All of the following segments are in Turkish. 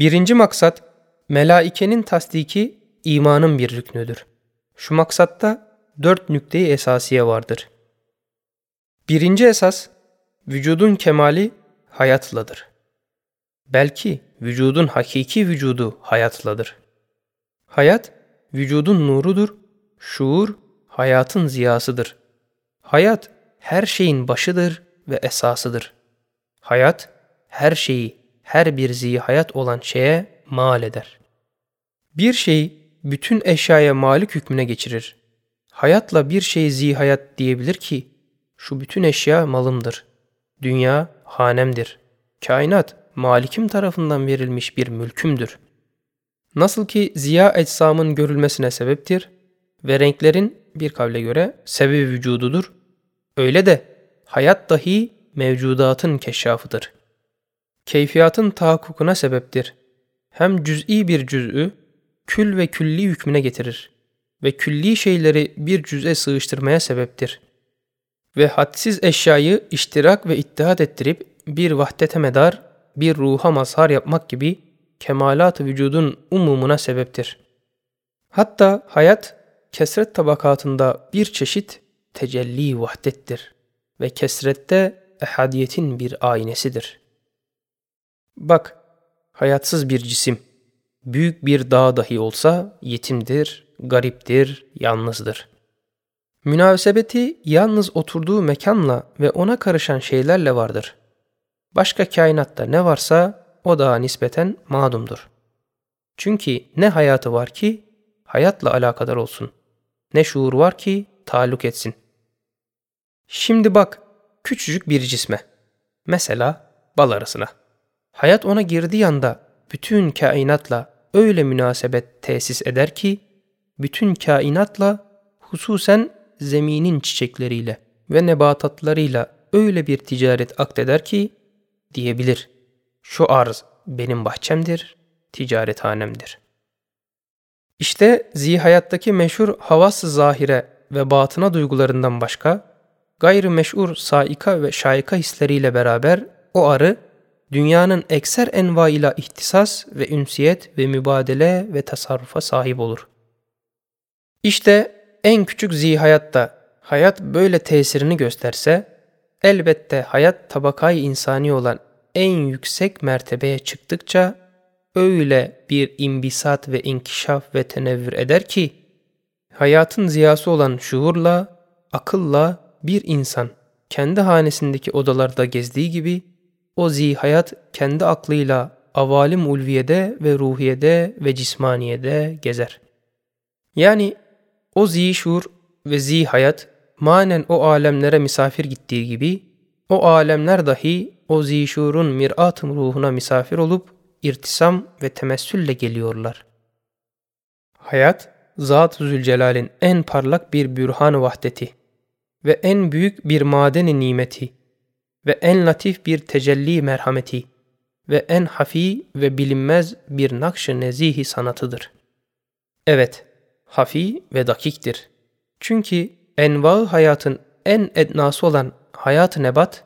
Birinci maksat, melaikenin tasdiki imanın bir rüknüdür. Şu maksatta dört nükte-i esasiye vardır. Birinci esas, vücudun kemali hayatladır. Belki vücudun hakiki vücudu hayatladır. Hayat, vücudun nurudur, şuur, hayatın ziyasıdır. Hayat, her şeyin başıdır ve esasıdır. Hayat, her şeyi, her bir zihayat olan şeye mal eder. Bir şeyi bütün eşyaya malik hükmüne geçirir. Hayatla bir şey zihayat diyebilir ki, şu bütün eşya malımdır. Dünya hanemdir. Kainat malikim tarafından verilmiş bir mülkümdür. Nasıl ki ziya ecsamın görülmesine sebeptir ve renklerin bir kavle göre sebebi vücududur, öyle de hayat dahi mevcudatın keşşafıdır. Keyfiyatın tahakkukuna sebeptir. Hem cüz'i bir cüz'ü kül ve külli hükmüne getirir ve külli şeyleri bir cüz'e sığıştırmaya sebeptir. Ve hadsiz eşyayı iştirak ve ittihat ettirip bir vahdete medar, bir ruha mazhar yapmak gibi kemalat vücudun umumuna sebeptir. Hatta hayat kesret tabakatında bir çeşit tecelli vahdettir ve kesrette ehadiyetin bir aynesidir. Bak, hayatsız bir cisim, büyük bir dağ dahi olsa yetimdir, gariptir, yalnızdır. Münasebeti yalnız oturduğu mekanla ve ona karışan şeylerle vardır. Başka kainatta ne varsa o da nispeten mağdumdur. Çünkü ne hayatı var ki hayatla alakadar olsun. Ne şuur var ki taalluk etsin. Şimdi bak küçücük bir cisme. Mesela bal arasına. Hayat ona girdiği anda bütün kainatla öyle münasebet tesis eder ki bütün kainatla hususen zeminin çiçekleriyle ve nebatatlarıyla öyle bir ticaret akteder ki diyebilir. Şu arz benim bahçemdir, ticarethanemdir. İşte zihayattaki meşhur havas zahire ve batına duygularından başka, gayrı meşhur saika ve şaika hisleriyle beraber o arı, dünyanın ekser envaıyla ihtisas ve ünsiyet ve mübadele ve tasarrufa sahip olur. İşte en küçük zihayatta hayat böyle tesirini gösterse, elbette hayat tabakayı insani olan en yüksek mertebeye çıktıkça öyle bir imbisat ve inkişaf ve tenevvür eder ki, hayatın ziyası olan şuurla, akılla bir insan kendi hanesindeki odalarda gezdiği gibi, o zihayat kendi aklıyla avalim ulviyede ve ruhiyede ve cismaniyede gezer. Yani o zişur ve zihayat manen o alemlere misafir gittiği gibi, o alemler dahi o zişurun mirat ruhuna misafir olup irtisam ve temessülle geliyorlar. Hayat, Zat-ı Zülcelal'in en parlak bir bürhan vahdeti ve en büyük bir madeni nimeti ve en latif bir tecelli merhameti ve en hafi ve bilinmez bir nakş-ı nezihi sanatıdır. Evet, hafi ve dakiktir. Çünkü enva hayatın en ednası olan hayat-ı nebat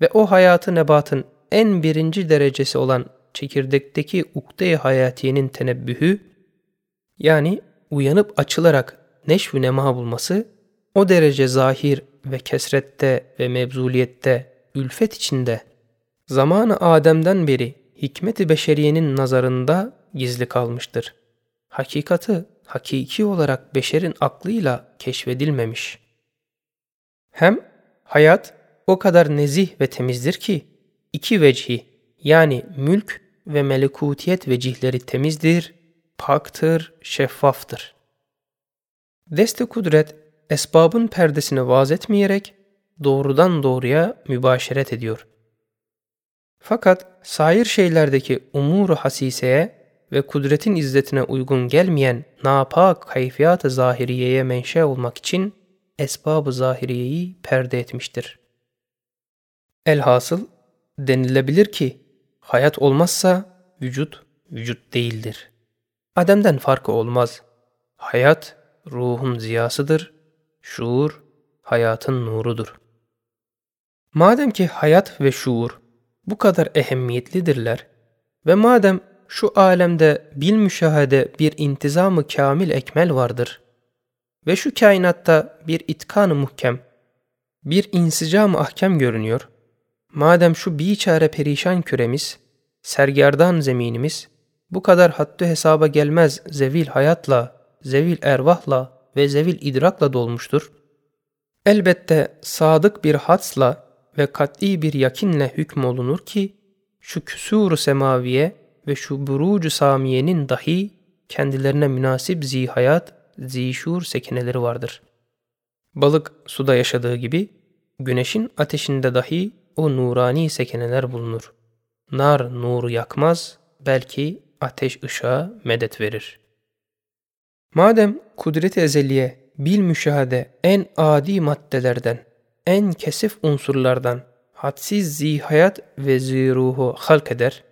ve o hayatı nebatın en birinci derecesi olan çekirdekteki ukde-i hayatiyenin tenebbühü, yani uyanıp açılarak neşv nema bulması, o derece zahir ve kesrette ve mevzuliyette, ülfet içinde, zamanı Adem'den beri hikmet-i beşeriyenin nazarında gizli kalmıştır. Hakikati hakiki olarak beşerin aklıyla keşfedilmemiş. Hem hayat o kadar nezih ve temizdir ki iki vecihi yani mülk ve melekutiyet vecihleri temizdir, paktır, şeffaftır. Deste kudret esbabın perdesini vaz etmeyerek doğrudan doğruya mübaşeret ediyor. Fakat sair şeylerdeki umuru hasiseye ve kudretin izzetine uygun gelmeyen napak kayfiyat-ı zahiriyeye menşe olmak için esbab-ı zahiriyeyi perde etmiştir. Elhasıl denilebilir ki hayat olmazsa vücut vücut değildir. Adem'den farkı olmaz. Hayat ruhun ziyasıdır, şuur hayatın nurudur. Madem ki hayat ve şuur bu kadar ehemmiyetlidirler ve madem şu alemde bil müşahede bir intizamı kamil ekmel vardır. Ve şu kainatta bir itkanı muhkem, bir insicam ahkem görünüyor. Madem şu biçare perişan küremiz, sergerdan zeminimiz, bu kadar hattı hesaba gelmez zevil hayatla, zevil ervahla ve zevil idrakla dolmuştur. Elbette sadık bir hatsla ve kat'i bir yakinle hükmolunur ki, şu küsur semaviye ve şu burucu samiyenin dahi kendilerine münasip zihayat, zişur sekineleri vardır. Balık suda yaşadığı gibi, güneşin ateşinde dahi o nurani sekeneler bulunur. Nar nuru yakmaz, belki ateş ışığa medet verir. Madem kudret-i ezeliye, bil müşahede en adi maddelerden, en kesif unsurlardan, hadsiz zihayat ve ziruhu halk eder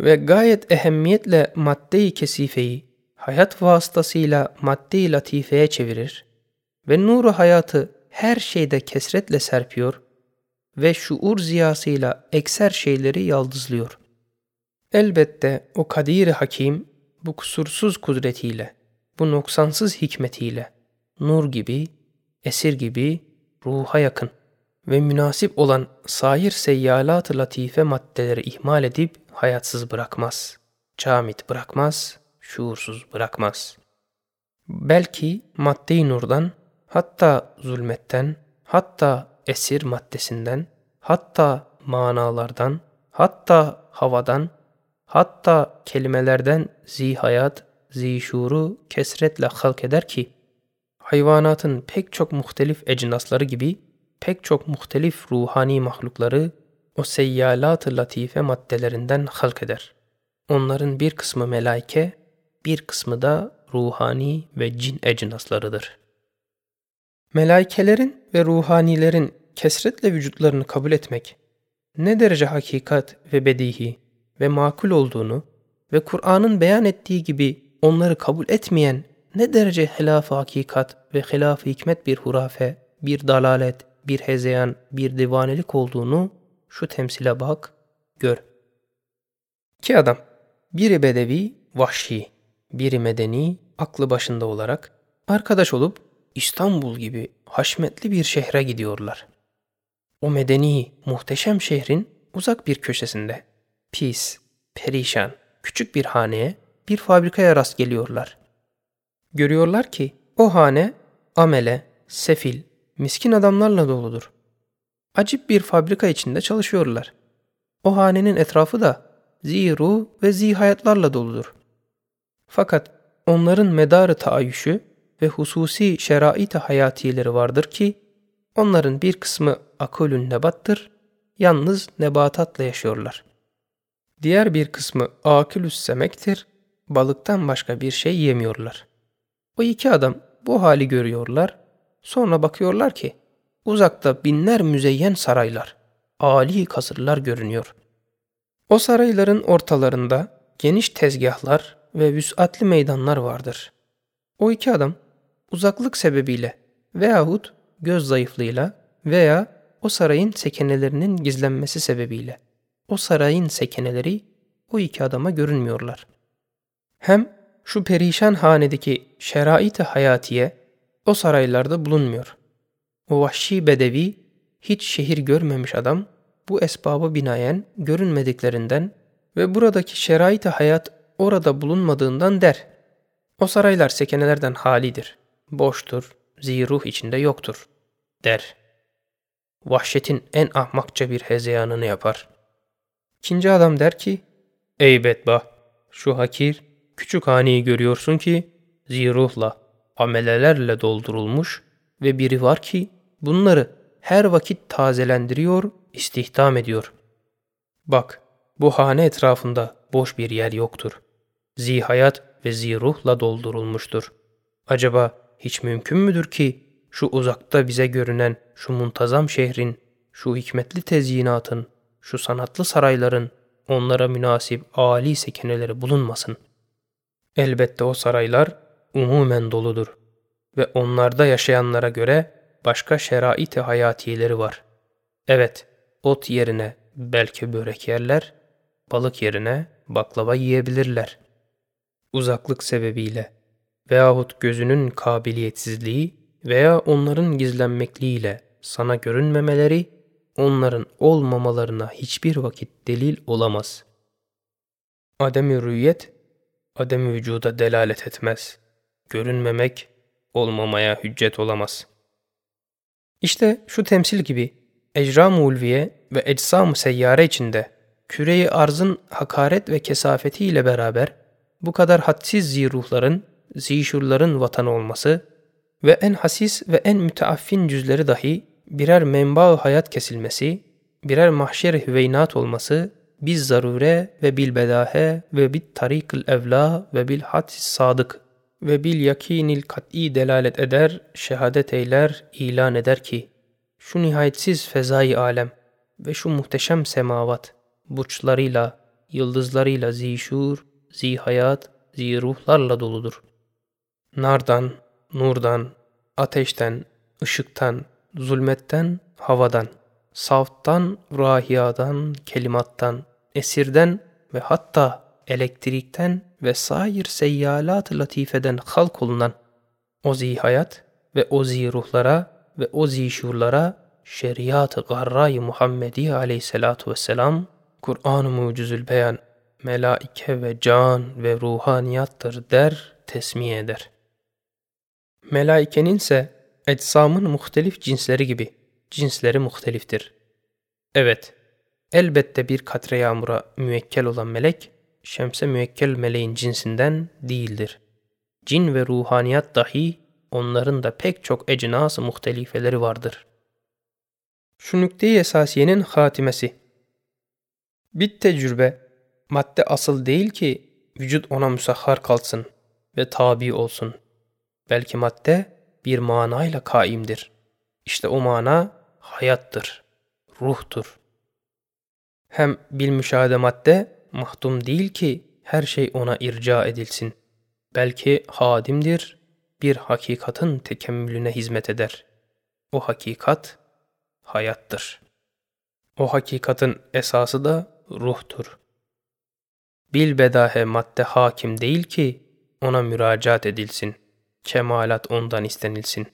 ve gayet ehemmiyetle madde-i kesifeyi hayat vasıtasıyla madde-i latifeye çevirir ve nuru hayatı her şeyde kesretle serpiyor ve şuur ziyasıyla ekser şeyleri yaldızlıyor. Elbette o kadir hakim bu kusursuz kudretiyle, bu noksansız hikmetiyle, nur gibi, esir gibi ruha yakın ve münasip olan sair seyyalat-ı latife maddeleri ihmal edip hayatsız bırakmaz, camit bırakmaz, şuursuz bırakmaz. Belki madde-i nurdan, hatta zulmetten, hatta esir maddesinden, hatta manalardan, hatta havadan, hatta kelimelerden zihayat, zişuru kesretle halk eder ki, hayvanatın pek çok muhtelif ecnasları gibi pek çok muhtelif ruhani mahlukları o seyyalat-ı latife maddelerinden halk eder. Onların bir kısmı melaike, bir kısmı da ruhani ve cin ecnaslarıdır. Melaikelerin ve ruhanilerin kesretle vücutlarını kabul etmek ne derece hakikat ve bedihi ve makul olduğunu ve Kur'an'ın beyan ettiği gibi onları kabul etmeyen ne derece hilaf hakikat ve hilaf hikmet bir hurafe, bir dalalet, bir hezeyan, bir divanelik olduğunu şu temsile bak, gör. İki adam, biri bedevi, vahşi, biri medeni, aklı başında olarak arkadaş olup İstanbul gibi haşmetli bir şehre gidiyorlar. O medeni, muhteşem şehrin uzak bir köşesinde, pis, perişan, küçük bir haneye, bir fabrikaya rast geliyorlar. Görüyorlar ki o hane amele, sefil, miskin adamlarla doludur. Acip bir fabrika içinde çalışıyorlar. O hanenin etrafı da ziru ve zihayatlarla doludur. Fakat onların medarı taayyüşü ve hususi şerait-i hayatiyeleri vardır ki, onların bir kısmı akulün nebattır, yalnız nebatatla yaşıyorlar. Diğer bir kısmı akülüs semektir, balıktan başka bir şey yemiyorlar. O iki adam bu hali görüyorlar, sonra bakıyorlar ki, uzakta binler müzeyyen saraylar, âli kasırlar görünüyor. O sarayların ortalarında geniş tezgahlar ve vüsatli meydanlar vardır. O iki adam uzaklık sebebiyle veyahut göz zayıflığıyla veya o sarayın sekenelerinin gizlenmesi sebebiyle o sarayın sekeneleri o iki adama görünmüyorlar. Hem şu perişan hanedeki şerait-i hayatiye o saraylarda bulunmuyor. O vahşi bedevi hiç şehir görmemiş adam bu esbaba binaen görünmediklerinden ve buradaki şerait-i hayat orada bulunmadığından der. O saraylar sekenelerden halidir boştur, ziruh içinde yoktur, der. Vahşetin en ahmakça bir hezeyanını yapar. İkinci adam der ki, Ey bedbah, şu hakir, küçük haneyi görüyorsun ki, ziruhla, amelelerle doldurulmuş ve biri var ki, bunları her vakit tazelendiriyor, istihdam ediyor. Bak, bu hane etrafında boş bir yer yoktur. Zihayat ve ziruhla doldurulmuştur. Acaba hiç mümkün müdür ki şu uzakta bize görünen şu muntazam şehrin, şu hikmetli tezyinatın, şu sanatlı sarayların onlara münasip âli sekeneleri bulunmasın. Elbette o saraylar umumen doludur ve onlarda yaşayanlara göre başka şerait-i hayatiyeleri var. Evet, ot yerine belki börek yerler, balık yerine baklava yiyebilirler. Uzaklık sebebiyle veyahut gözünün kabiliyetsizliği veya onların gizlenmekliğiyle sana görünmemeleri, onların olmamalarına hiçbir vakit delil olamaz. Adem-i rüyet, adem vücuda delalet etmez. Görünmemek, olmamaya hüccet olamaz. İşte şu temsil gibi ecram-ı ulviye ve ecsam-ı seyyare içinde küreyi arzın hakaret ve kesafeti ile beraber bu kadar hadsiz ziruhların, zişurların vatanı olması ve en hasis ve en müteaffin cüzleri dahi birer menba hayat kesilmesi, birer mahşer hüveynat olması, biz zarure ve bil bedahe ve bit tarikil evla ve bil hadis sadık ve bil yakinil kat'i delalet eder, şehadet eyler, ilan eder ki, şu nihayetsiz fezai alem ve şu muhteşem semavat, burçlarıyla, yıldızlarıyla zişur, zihayat, ziruhlarla doludur. Nardan, nurdan, ateşten, ışıktan, zulmetten, havadan, safttan, rahiyadan, kelimattan, esirden ve hatta elektrikten ve sair seyyalat latifeden halk olunan o zihayat ve o ziruhlara ve o zişurlara şeriat-ı garra-i Muhammedi aleyhissalatu vesselam Kur'an-ı Mucizül Beyan melaike ve can ve ruhaniyattır der, tesmiye eder. Melaikenin ise ecsamın muhtelif cinsleri gibi cinsleri muhteliftir. Evet, elbette bir katre yağmura müekkel olan melek, şemse müekkel meleğin cinsinden değildir. Cin ve ruhaniyat dahi onların da pek çok ecnas-ı muhtelifeleri vardır. Şu nükte-i esasiyenin hatimesi. Bir tecrübe, madde asıl değil ki vücut ona müsahhar kalsın ve tabi olsun. Belki madde bir manayla kaimdir. İşte o mana hayattır, ruhtur. Hem bil müşahede madde mahdum değil ki her şey ona irca edilsin. Belki hadimdir, bir hakikatın tekemmülüne hizmet eder. O hakikat hayattır. O hakikatın esası da ruhtur. Bil bedahe madde hakim değil ki ona müracaat edilsin. Kemalat ondan istenilsin.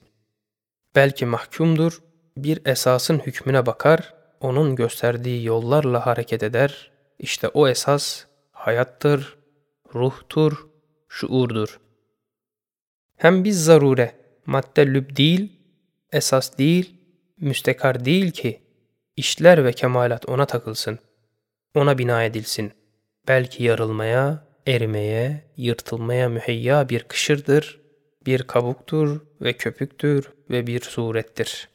Belki mahkumdur, bir esasın hükmüne bakar, onun gösterdiği yollarla hareket eder. İşte o esas hayattır, ruhtur, şuurdur. Hem biz zarure, madde lüb değil, esas değil, müstekar değil ki, işler ve kemalat ona takılsın, ona bina edilsin. Belki yarılmaya, erimeye, yırtılmaya müheyya bir kışırdır, bir kabuktur ve köpüktür ve bir surettir.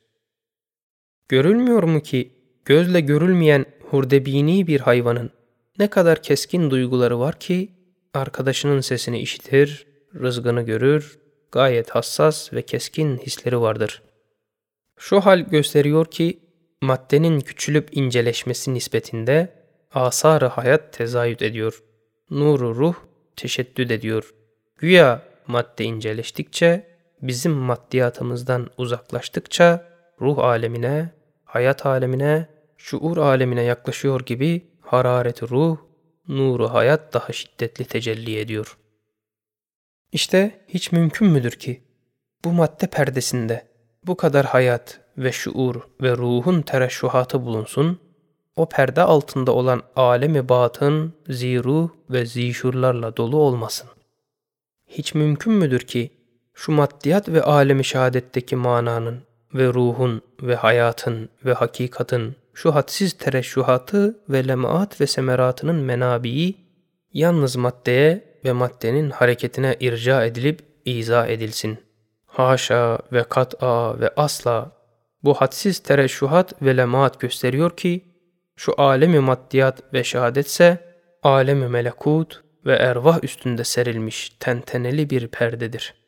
Görülmüyor mu ki gözle görülmeyen hurdebini bir hayvanın ne kadar keskin duyguları var ki arkadaşının sesini işitir, rızgını görür, gayet hassas ve keskin hisleri vardır. Şu hal gösteriyor ki maddenin küçülüp inceleşmesi nispetinde asar hayat tezayüt ediyor. Nuru ruh teşeddüd ediyor. Güya madde inceleştikçe, bizim maddiyatımızdan uzaklaştıkça ruh alemine, hayat alemine, şuur alemine yaklaşıyor gibi harareti ruh, nuru hayat daha şiddetli tecelli ediyor. İşte hiç mümkün müdür ki bu madde perdesinde bu kadar hayat ve şuur ve ruhun tereşşuhatı bulunsun, o perde altında olan alemi batın, ziruh ve zişurlarla dolu olmasın. Hiç mümkün müdür ki şu maddiyat ve alemi şehadetteki mananın ve ruhun ve hayatın ve hakikatın şu hadsiz tereşşuhatı ve lemaat ve semeratının menabii yalnız maddeye ve maddenin hareketine irca edilip izah edilsin. Haşa ve kat'a ve asla bu hadsiz tereşşuhat ve lemaat gösteriyor ki şu alemi maddiyat ve şehadetse alemi melekut ve ervah üstünde serilmiş tenteneli bir perdedir.''